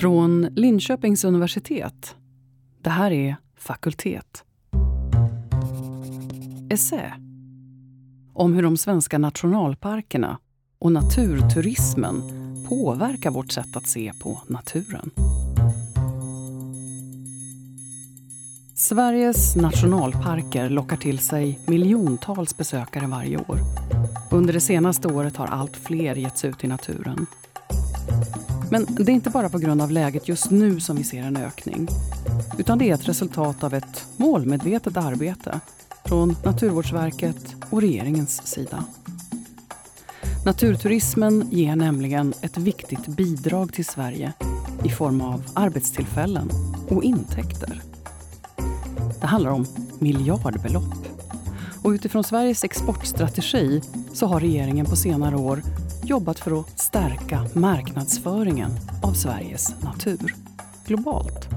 Från Linköpings universitet. Det här är Fakultet. Essä. Om hur de svenska nationalparkerna och naturturismen påverkar vårt sätt att se på naturen. Sveriges nationalparker lockar till sig miljontals besökare varje år. Under det senaste året har allt fler getts ut i naturen. Men det är inte bara på grund av läget just nu som vi ser en ökning. Utan det är ett resultat av ett målmedvetet arbete från Naturvårdsverket och regeringens sida. Naturturismen ger nämligen ett viktigt bidrag till Sverige i form av arbetstillfällen och intäkter. Det handlar om miljardbelopp. Och utifrån Sveriges exportstrategi så har regeringen på senare år jobbat för att stärka marknadsföringen av Sveriges natur globalt.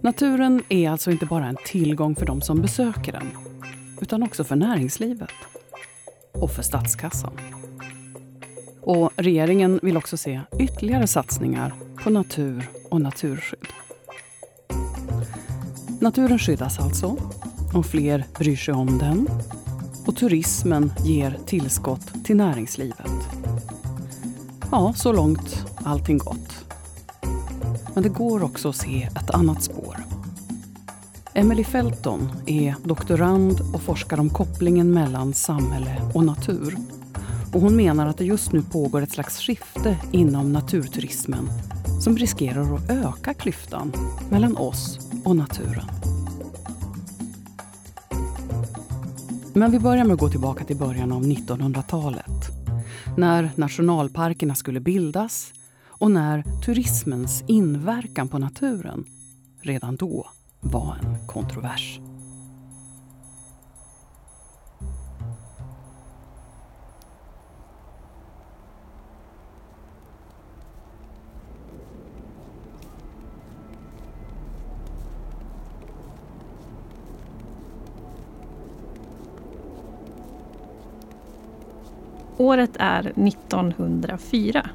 Naturen är alltså inte bara en tillgång för de som besöker den utan också för näringslivet och för statskassan. Och regeringen vill också se ytterligare satsningar på natur och naturskydd. Naturen skyddas alltså och fler bryr sig om den. Och turismen ger tillskott till näringslivet. Ja, så långt allting gott. Men det går också att se ett annat spår. Emily Felton är doktorand och forskar om kopplingen mellan samhälle och natur. Och hon menar att det just nu pågår ett slags skifte inom naturturismen som riskerar att öka klyftan mellan oss och naturen. Men vi börjar med att gå tillbaka till början av 1900-talet. När nationalparkerna skulle bildas och när turismens inverkan på naturen redan då var en kontrovers. Året är 1904.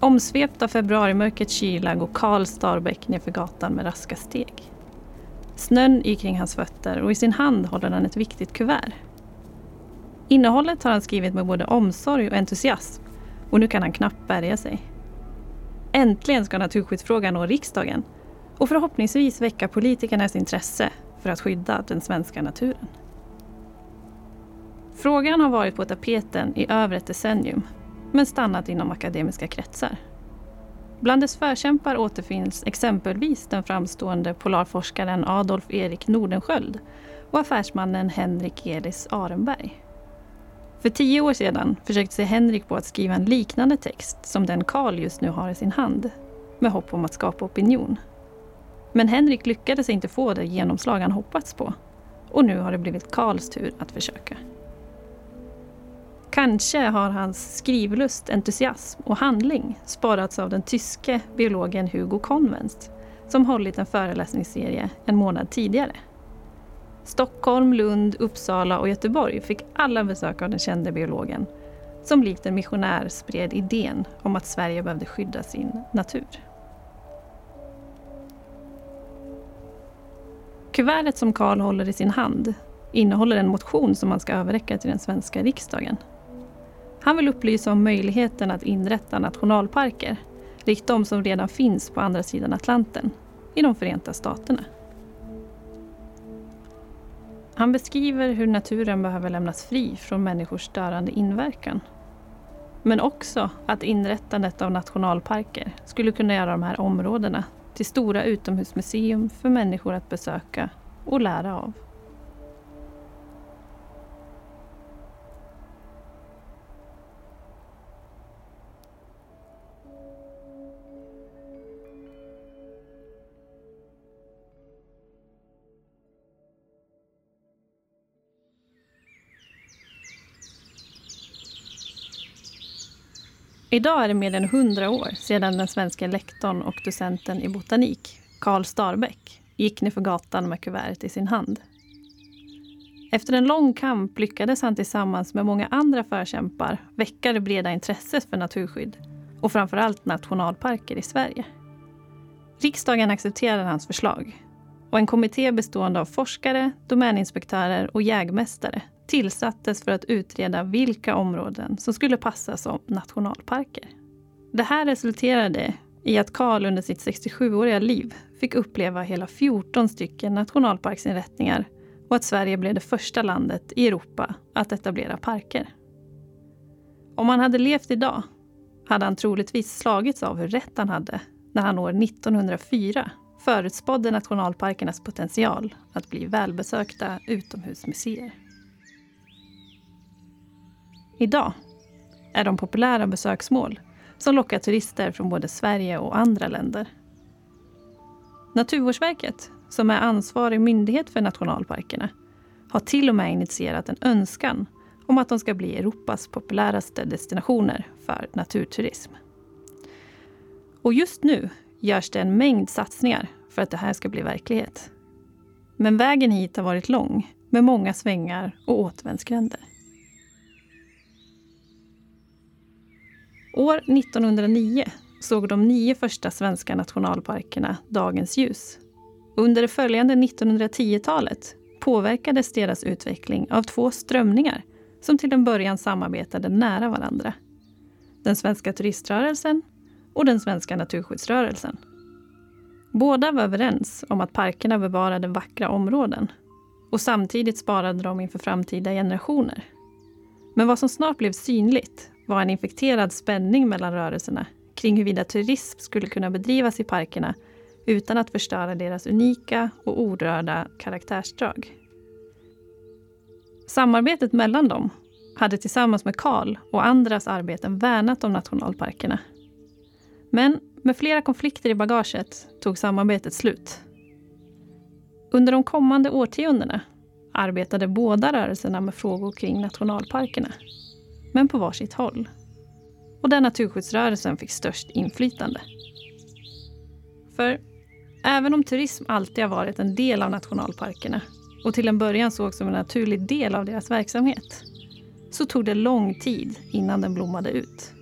Omsvept av februarimörkrets kyla går Karl Starbäck nerför gatan med raska steg. Snön är kring hans fötter och i sin hand håller han ett viktigt kuvert. Innehållet har han skrivit med både omsorg och entusiasm och nu kan han knappt bärga sig. Äntligen ska naturskyddsfrågan nå riksdagen och förhoppningsvis väcka politikernas intresse för att skydda den svenska naturen. Frågan har varit på tapeten i över ett decennium men stannat inom akademiska kretsar. Bland dess förkämpar återfinns exempelvis den framstående polarforskaren Adolf Erik Nordenskjöld och affärsmannen Henrik Elis Arenberg. För tio år sedan försökte sig Henrik på att skriva en liknande text som den Karl just nu har i sin hand, med hopp om att skapa opinion. Men Henrik lyckades inte få det genomslag han hoppats på. Och nu har det blivit Karls tur att försöka. Kanske har hans skrivlust, entusiasm och handling sparats av den tyske biologen Hugo Convenst som hållit en föreläsningsserie en månad tidigare. Stockholm, Lund, Uppsala och Göteborg fick alla besök av den kände biologen som likt en missionär spred idén om att Sverige behövde skydda sin natur. Kuvertet som Karl håller i sin hand innehåller en motion som han ska överräcka till den svenska riksdagen. Han vill upplysa om möjligheten att inrätta nationalparker, likt de som redan finns på andra sidan Atlanten, i de Förenta Staterna. Han beskriver hur naturen behöver lämnas fri från människors störande inverkan. Men också att inrättandet av nationalparker skulle kunna göra de här områdena till stora utomhusmuseum för människor att besöka och lära av. Idag är det mer än hundra år sedan den svenska lektorn och docenten i botanik, Karl Starbäck, gick ner för gatan med kuvertet i sin hand. Efter en lång kamp lyckades han tillsammans med många andra förkämpar väcka det breda intresset för naturskydd och framförallt nationalparker i Sverige. Riksdagen accepterade hans förslag och en kommitté bestående av forskare, domäninspektörer och jägmästare tillsattes för att utreda vilka områden som skulle passa som nationalparker. Det här resulterade i att Karl under sitt 67-åriga liv fick uppleva hela 14 stycken nationalparksinrättningar och att Sverige blev det första landet i Europa att etablera parker. Om han hade levt idag hade han troligtvis slagits av hur rätt han hade när han år 1904 förutspådde nationalparkernas potential att bli välbesökta utomhusmuseer. Idag är de populära besöksmål som lockar turister från både Sverige och andra länder. Naturvårdsverket, som är ansvarig myndighet för nationalparkerna, har till och med initierat en önskan om att de ska bli Europas populäraste destinationer för naturturism. Och just nu görs det en mängd satsningar för att det här ska bli verklighet. Men vägen hit har varit lång, med många svängar och återvändsgränder. År 1909 såg de nio första svenska nationalparkerna dagens ljus. Under det följande 1910-talet påverkades deras utveckling av två strömningar som till en början samarbetade nära varandra. Den svenska turiströrelsen och den svenska naturskyddsrörelsen. Båda var överens om att parkerna bevarade vackra områden och samtidigt sparade de inför framtida generationer. Men vad som snart blev synligt var en infekterad spänning mellan rörelserna kring huruvida turism skulle kunna bedrivas i parkerna utan att förstöra deras unika och orörda karaktärsdrag. Samarbetet mellan dem hade tillsammans med Karl och andras arbeten värnat om nationalparkerna. Men med flera konflikter i bagaget tog samarbetet slut. Under de kommande årtiondena arbetade båda rörelserna med frågor kring nationalparkerna men på varsitt håll. Och där naturskyddsrörelsen fick störst inflytande. För även om turism alltid har varit en del av nationalparkerna och till en början sågs som en naturlig del av deras verksamhet, så tog det lång tid innan den blommade ut.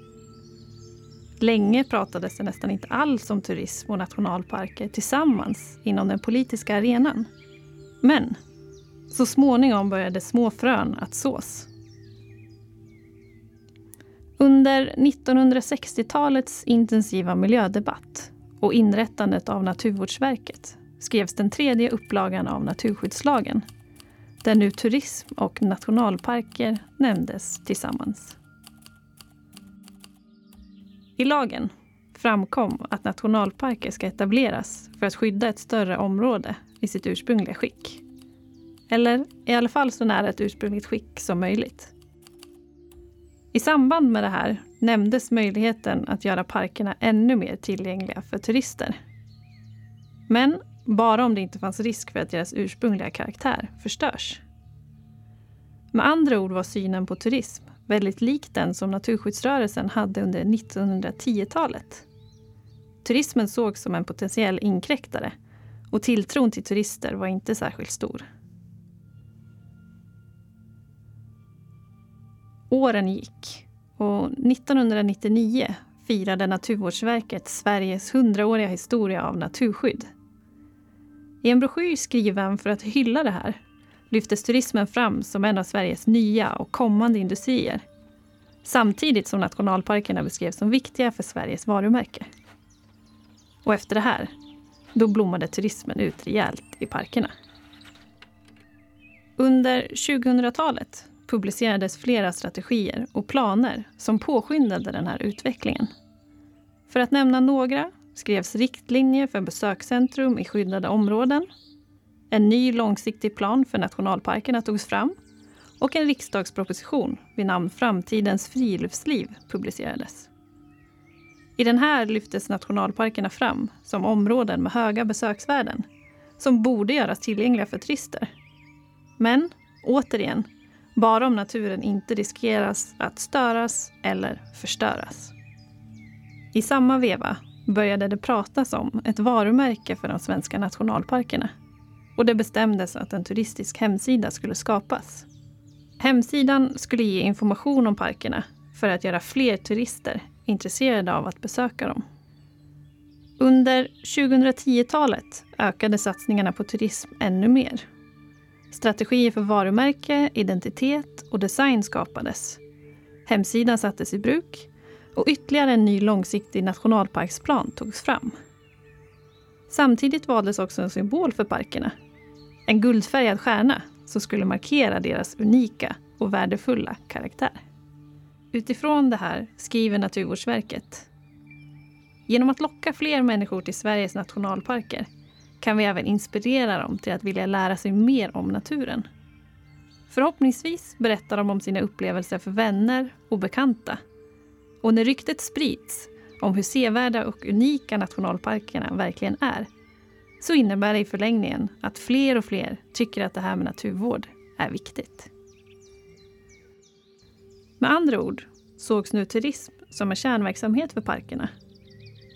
Länge pratades det nästan inte alls om turism och nationalparker tillsammans inom den politiska arenan. Men så småningom började små frön att sås. Under 1960-talets intensiva miljödebatt och inrättandet av Naturvårdsverket skrevs den tredje upplagan av naturskyddslagen där nu turism och nationalparker nämndes tillsammans. I lagen framkom att nationalparker ska etableras för att skydda ett större område i sitt ursprungliga skick. Eller i alla fall så nära ett ursprungligt skick som möjligt. I samband med det här nämndes möjligheten att göra parkerna ännu mer tillgängliga för turister. Men bara om det inte fanns risk för att deras ursprungliga karaktär förstörs. Med andra ord var synen på turism väldigt lik den som Naturskyddsrörelsen hade under 1910-talet. Turismen sågs som en potentiell inkräktare och tilltron till turister var inte särskilt stor. Åren gick och 1999 firade Naturvårdsverket Sveriges 100-åriga historia av naturskydd. I en broschyr skriven för att hylla det här lyftes turismen fram som en av Sveriges nya och kommande industrier. Samtidigt som nationalparkerna beskrevs som viktiga för Sveriges varumärke. Och efter det här, då blommade turismen ut rejält i parkerna. Under 2000-talet publicerades flera strategier och planer som påskyndade den här utvecklingen. För att nämna några skrevs riktlinjer för besökscentrum i skyddade områden. En ny långsiktig plan för nationalparkerna togs fram och en riksdagsproposition vid namn Framtidens friluftsliv publicerades. I den här lyftes nationalparkerna fram som områden med höga besöksvärden som borde göras tillgängliga för turister. Men återigen bara om naturen inte riskeras att störas eller förstöras. I samma veva började det pratas om ett varumärke för de svenska nationalparkerna. Och det bestämdes att en turistisk hemsida skulle skapas. Hemsidan skulle ge information om parkerna för att göra fler turister intresserade av att besöka dem. Under 2010-talet ökade satsningarna på turism ännu mer. Strategier för varumärke, identitet och design skapades. Hemsidan sattes i bruk och ytterligare en ny långsiktig nationalparksplan togs fram. Samtidigt valdes också en symbol för parkerna. En guldfärgad stjärna som skulle markera deras unika och värdefulla karaktär. Utifrån det här skriver Naturvårdsverket Genom att locka fler människor till Sveriges nationalparker kan vi även inspirera dem till att vilja lära sig mer om naturen. Förhoppningsvis berättar de om sina upplevelser för vänner och bekanta. Och när ryktet sprids om hur sevärda och unika nationalparkerna verkligen är så innebär det i förlängningen att fler och fler tycker att det här med naturvård är viktigt. Med andra ord sågs nu turism som en kärnverksamhet för parkerna.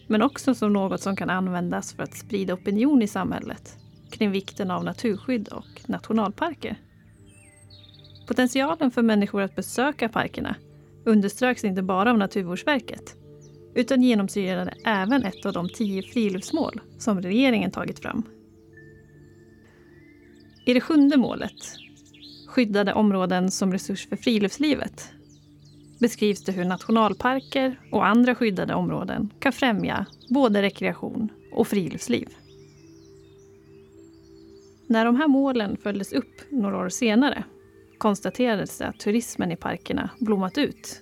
Men också som något som kan användas för att sprida opinion i samhället kring vikten av naturskydd och nationalparker. Potentialen för människor att besöka parkerna underströks inte bara av Naturvårdsverket utan genomsyrade även ett av de tio friluftsmål som regeringen tagit fram. I det sjunde målet, skyddade områden som resurs för friluftslivet, beskrivs det hur nationalparker och andra skyddade områden kan främja både rekreation och friluftsliv. När de här målen följdes upp några år senare konstaterades det att turismen i parkerna blommat ut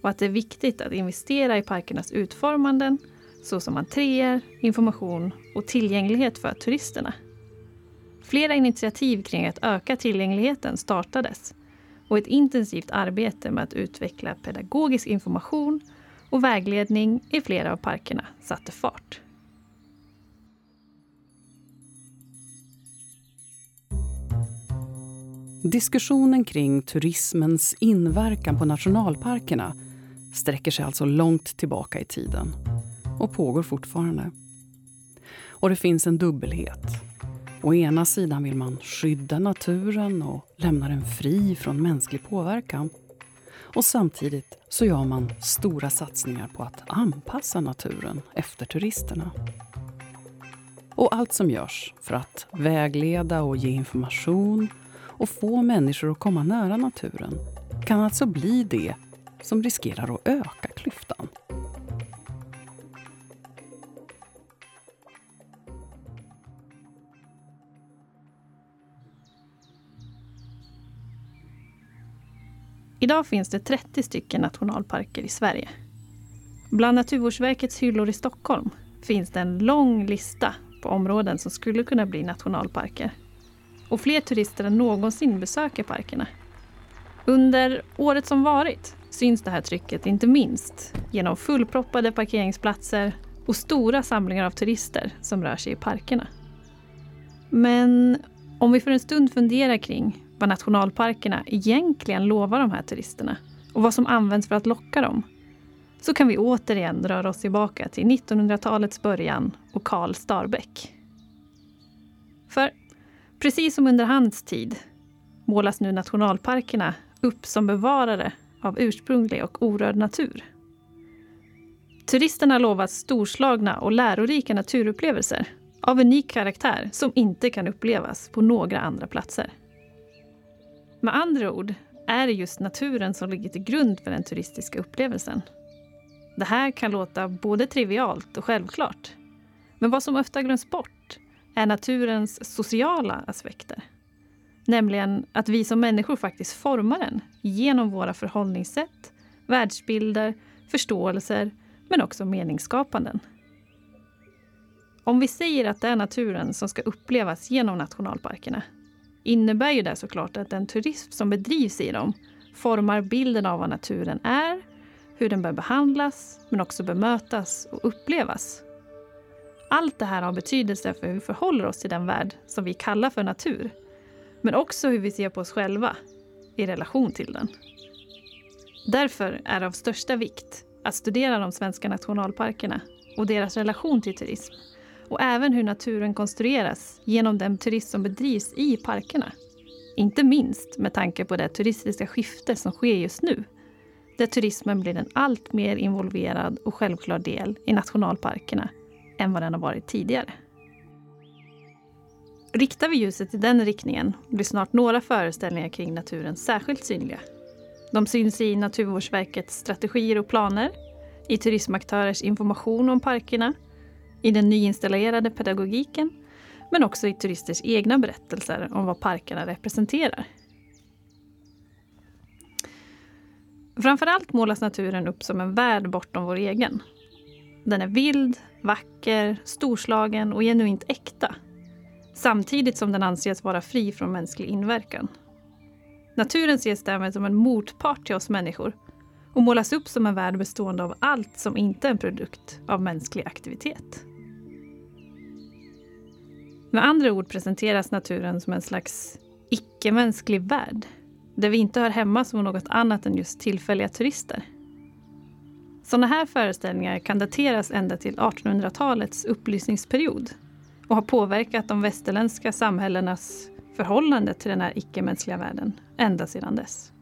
och att det är viktigt att investera i parkernas utformanden såsom entréer, information och tillgänglighet för turisterna. Flera initiativ kring att öka tillgängligheten startades och ett intensivt arbete med att utveckla pedagogisk information och vägledning i flera av parkerna satte fart. Diskussionen kring turismens inverkan på nationalparkerna sträcker sig alltså långt tillbaka i tiden och pågår fortfarande. Och det finns en dubbelhet. Å ena sidan vill man skydda naturen och lämna den fri från mänsklig påverkan. Och samtidigt så gör man stora satsningar på att anpassa naturen efter turisterna. Och allt som görs för att vägleda och ge information och få människor att komma nära naturen kan alltså bli det som riskerar att öka Idag finns det 30 stycken nationalparker i Sverige. Bland Naturvårdsverkets hyllor i Stockholm finns det en lång lista på områden som skulle kunna bli nationalparker. Och fler turister än någonsin besöker parkerna. Under året som varit syns det här trycket inte minst genom fullproppade parkeringsplatser och stora samlingar av turister som rör sig i parkerna. Men om vi för en stund funderar kring vad nationalparkerna egentligen lovar de här turisterna och vad som används för att locka dem så kan vi återigen röra oss tillbaka till 1900-talets början och Karl Starbäck. För precis som under hans tid målas nu nationalparkerna upp som bevarare av ursprunglig och orörd natur. Turisterna lovas storslagna och lärorika naturupplevelser av unik karaktär som inte kan upplevas på några andra platser. Med andra ord är det just naturen som ligger till grund för den turistiska upplevelsen. Det här kan låta både trivialt och självklart. Men vad som ofta glöms bort är naturens sociala aspekter. Nämligen att vi som människor faktiskt formar den genom våra förhållningssätt, världsbilder, förståelser men också meningsskapanden. Om vi säger att det är naturen som ska upplevas genom nationalparkerna innebär ju det såklart att den turism som bedrivs i dem formar bilden av vad naturen är, hur den bör behandlas men också bemötas och upplevas. Allt det här har betydelse för hur vi förhåller oss till den värld som vi kallar för natur men också hur vi ser på oss själva i relation till den. Därför är det av största vikt att studera de svenska nationalparkerna och deras relation till turism och även hur naturen konstrueras genom den turism som bedrivs i parkerna. Inte minst med tanke på det turistiska skifte som sker just nu där turismen blir en allt mer involverad och självklar del i nationalparkerna än vad den har varit tidigare. Riktar vi ljuset i den riktningen blir snart några föreställningar kring naturen särskilt synliga. De syns i Naturvårdsverkets strategier och planer, i turismaktörers information om parkerna, i den nyinstallerade pedagogiken, men också i turisters egna berättelser om vad parkerna representerar. Framförallt målas naturen upp som en värld bortom vår egen. Den är vild, vacker, storslagen och genuint äkta. Samtidigt som den anses vara fri från mänsklig inverkan. Naturen ses därmed som en motpart till oss människor och målas upp som en värld bestående av allt som inte är en produkt av mänsklig aktivitet. Med andra ord presenteras naturen som en slags icke-mänsklig värld där vi inte hör hemma som något annat än just tillfälliga turister. Sådana här föreställningar kan dateras ända till 1800-talets upplysningsperiod och har påverkat de västerländska samhällenas förhållande till den här icke-mänskliga världen ända sedan dess.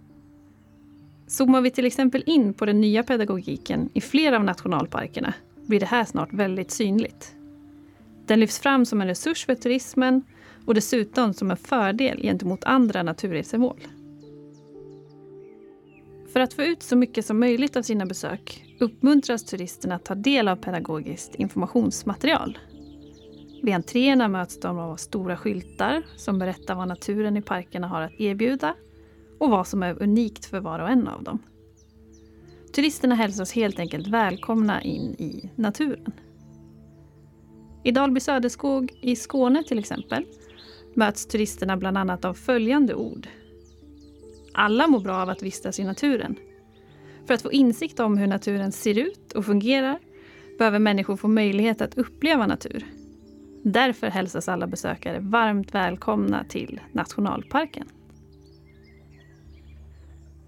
Zoomar vi till exempel in på den nya pedagogiken i flera av nationalparkerna blir det här snart väldigt synligt. Den lyfts fram som en resurs för turismen och dessutom som en fördel gentemot andra naturresemål. För att få ut så mycket som möjligt av sina besök uppmuntras turisterna att ta del av pedagogiskt informationsmaterial. Vid entréerna möts de av stora skyltar som berättar vad naturen i parkerna har att erbjuda och vad som är unikt för var och en av dem. Turisterna hälsas helt enkelt välkomna in i naturen. I Dalby Söderskog i Skåne till exempel möts turisterna bland annat av följande ord alla mår bra av att vistas i naturen. För att få insikt om hur naturen ser ut och fungerar behöver människor få möjlighet att uppleva natur. Därför hälsas alla besökare varmt välkomna till nationalparken.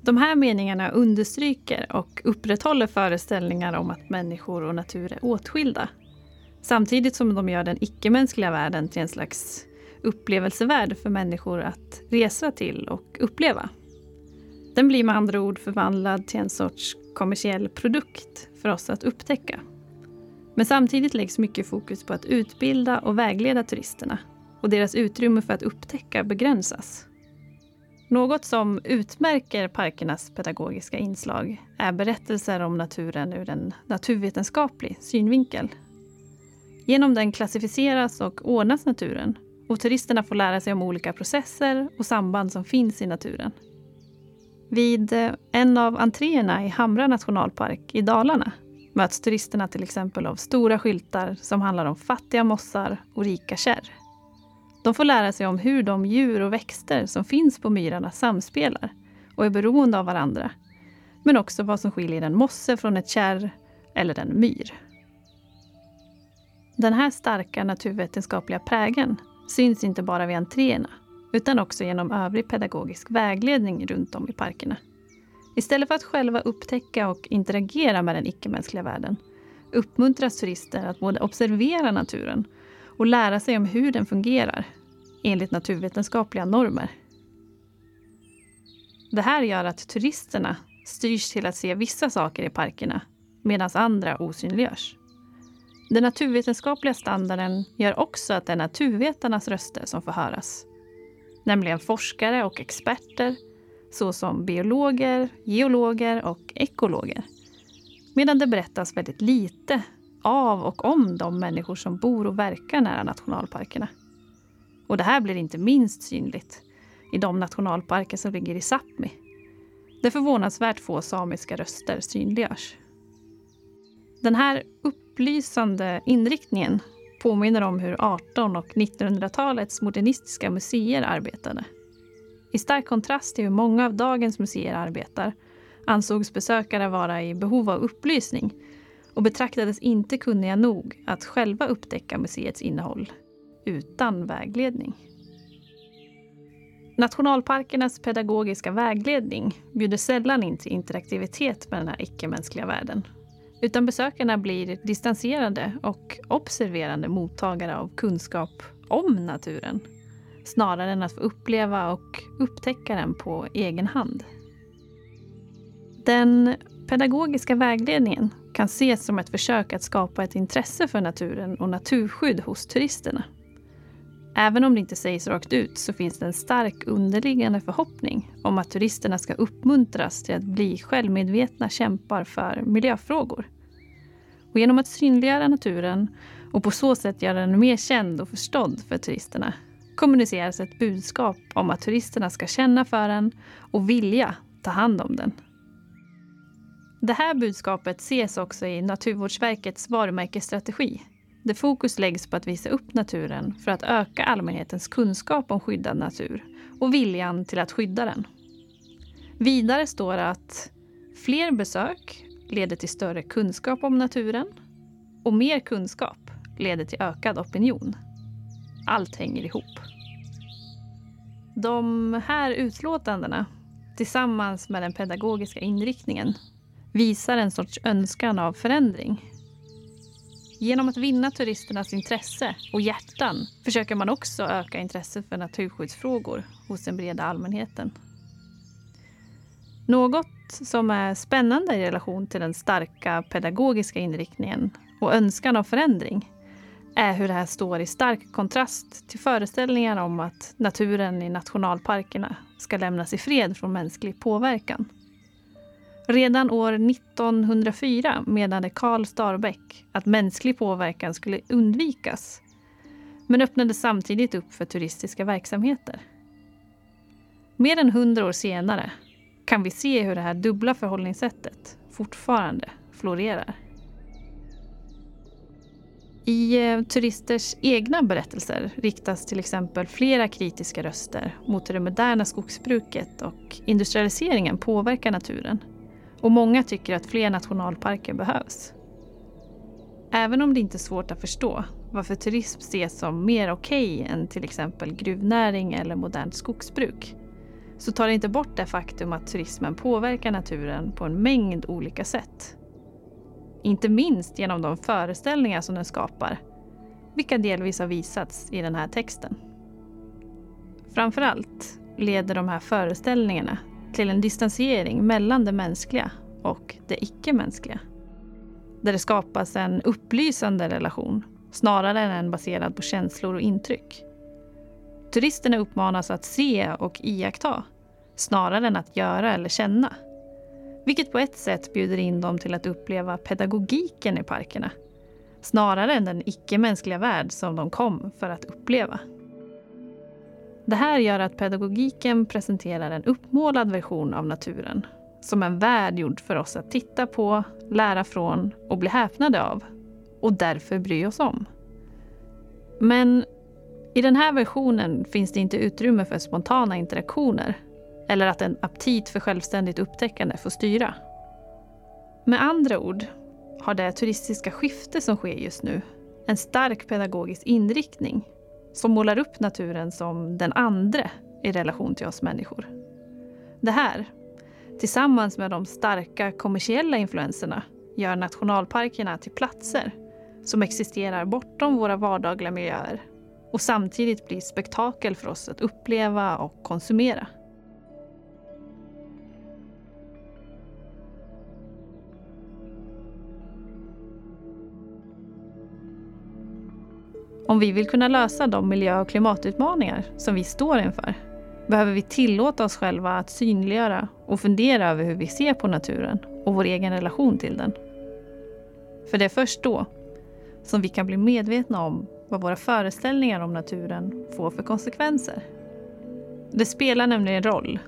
De här meningarna understryker och upprätthåller föreställningar om att människor och natur är åtskilda. Samtidigt som de gör den icke-mänskliga världen till en slags upplevelsevärld för människor att resa till och uppleva. Den blir med andra ord förvandlad till en sorts kommersiell produkt för oss att upptäcka. Men samtidigt läggs mycket fokus på att utbilda och vägleda turisterna och deras utrymme för att upptäcka begränsas. Något som utmärker parkernas pedagogiska inslag är berättelser om naturen ur en naturvetenskaplig synvinkel. Genom den klassificeras och ordnas naturen och turisterna får lära sig om olika processer och samband som finns i naturen. Vid eh, en av entréerna i Hamra nationalpark i Dalarna möts turisterna till exempel av stora skyltar som handlar om fattiga mossar och rika kärr. De får lära sig om hur de djur och växter som finns på myrarna samspelar och är beroende av varandra. Men också vad som skiljer en mosse från ett kärr eller en myr. Den här starka naturvetenskapliga prägen syns inte bara vid entréerna utan också genom övrig pedagogisk vägledning runt om i parkerna. Istället för att själva upptäcka och interagera med den icke-mänskliga världen uppmuntras turister att både observera naturen och lära sig om hur den fungerar enligt naturvetenskapliga normer. Det här gör att turisterna styrs till att se vissa saker i parkerna medan andra osynliggörs. Den naturvetenskapliga standarden gör också att det är naturvetarnas röster som får höras nämligen forskare och experter såsom biologer, geologer och ekologer. Medan det berättas väldigt lite av och om de människor som bor och verkar nära nationalparkerna. Och det här blir inte minst synligt i de nationalparker som ligger i Sápmi, där förvånansvärt få samiska röster synliggörs. Den här upplysande inriktningen påminner om hur 1800 och 1900-talets modernistiska museer arbetade. I stark kontrast till hur många av dagens museer arbetar ansågs besökare vara i behov av upplysning och betraktades inte kunniga nog att själva upptäcka museets innehåll utan vägledning. Nationalparkernas pedagogiska vägledning bjuder sällan in till interaktivitet med den här icke-mänskliga världen utan besökarna blir distanserade och observerande mottagare av kunskap om naturen. Snarare än att få uppleva och upptäcka den på egen hand. Den pedagogiska vägledningen kan ses som ett försök att skapa ett intresse för naturen och naturskydd hos turisterna. Även om det inte sägs rakt ut så finns det en stark underliggande förhoppning om att turisterna ska uppmuntras till att bli självmedvetna kämpar för miljöfrågor. Och genom att synliggöra naturen och på så sätt göra den mer känd och förstådd för turisterna kommuniceras ett budskap om att turisterna ska känna för den och vilja ta hand om den. Det här budskapet ses också i Naturvårdsverkets varumärkesstrategi där fokus läggs på att visa upp naturen för att öka allmänhetens kunskap om skyddad natur och viljan till att skydda den. Vidare står det att fler besök leder till större kunskap om naturen och mer kunskap leder till ökad opinion. Allt hänger ihop. De här utlåtandena tillsammans med den pedagogiska inriktningen visar en sorts önskan av förändring. Genom att vinna turisternas intresse och hjärtan försöker man också öka intresset för naturskyddsfrågor hos den breda allmänheten. Något som är spännande i relation till den starka pedagogiska inriktningen och önskan om förändring är hur det här står i stark kontrast till föreställningar om att naturen i nationalparkerna ska lämnas i fred från mänsklig påverkan. Redan år 1904 menade Karl Starbeck att mänsklig påverkan skulle undvikas men öppnade samtidigt upp för turistiska verksamheter. Mer än hundra år senare kan vi se hur det här dubbla förhållningssättet fortfarande florerar. I eh, turisters egna berättelser riktas till exempel flera kritiska röster mot hur det moderna skogsbruket och industrialiseringen påverkar naturen. Och många tycker att fler nationalparker behövs. Även om det inte är svårt att förstå varför turism ses som mer okej okay än till exempel gruvnäring eller modernt skogsbruk så tar det inte bort det faktum att turismen påverkar naturen på en mängd olika sätt. Inte minst genom de föreställningar som den skapar, vilka delvis har visats i den här texten. Framförallt leder de här föreställningarna till en distansering mellan det mänskliga och det icke-mänskliga. Där det skapas en upplysande relation snarare än en baserad på känslor och intryck. Turisterna uppmanas att se och iaktta snarare än att göra eller känna. Vilket på ett sätt bjuder in dem till att uppleva pedagogiken i parkerna snarare än den icke-mänskliga värld som de kom för att uppleva. Det här gör att pedagogiken presenterar en uppmålad version av naturen som en värld gjord för oss att titta på, lära från och bli häpnade av och därför bry oss om. Men i den här versionen finns det inte utrymme för spontana interaktioner eller att en aptit för självständigt upptäckande får styra. Med andra ord har det turistiska skifte som sker just nu en stark pedagogisk inriktning som målar upp naturen som den andre i relation till oss människor. Det här, tillsammans med de starka kommersiella influenserna, gör nationalparkerna till platser som existerar bortom våra vardagliga miljöer och samtidigt blir spektakel för oss att uppleva och konsumera. Om vi vill kunna lösa de miljö och klimatutmaningar som vi står inför behöver vi tillåta oss själva att synliggöra och fundera över hur vi ser på naturen och vår egen relation till den. För det är först då som vi kan bli medvetna om vad våra föreställningar om naturen får för konsekvenser. Det spelar nämligen roll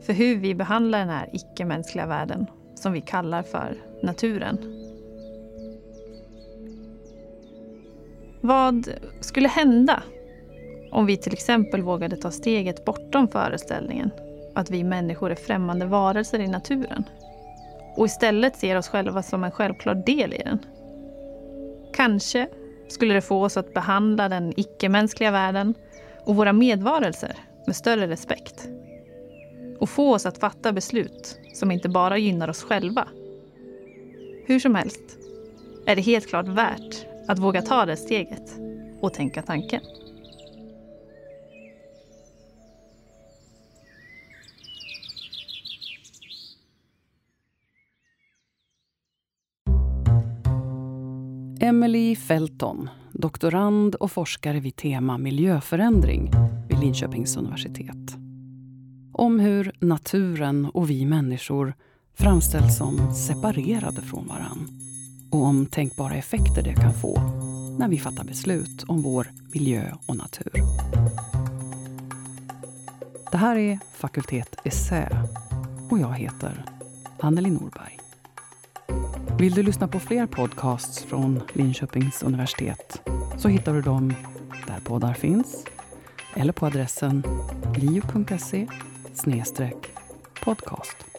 för hur vi behandlar den här icke-mänskliga världen som vi kallar för naturen. Vad skulle hända om vi till exempel vågade ta steget bortom föreställningen att vi människor är främmande varelser i naturen och istället ser oss själva som en självklar del i den? Kanske skulle det få oss att behandla den icke-mänskliga världen och våra medvarelser med större respekt. Och få oss att fatta beslut som inte bara gynnar oss själva. Hur som helst är det helt klart värt att våga ta det steget och tänka tanken. Emelie Felton, doktorand och forskare vid tema miljöförändring vid Linköpings universitet. Om hur naturen och vi människor framställs som separerade från varandra och om tänkbara effekter det kan få när vi fattar beslut om vår miljö och natur. Det här är Fakultet Essä och jag heter Anneli Norberg. Vill du lyssna på fler podcasts från Linköpings universitet så hittar du dem där poddar finns eller på adressen liu.se podcast.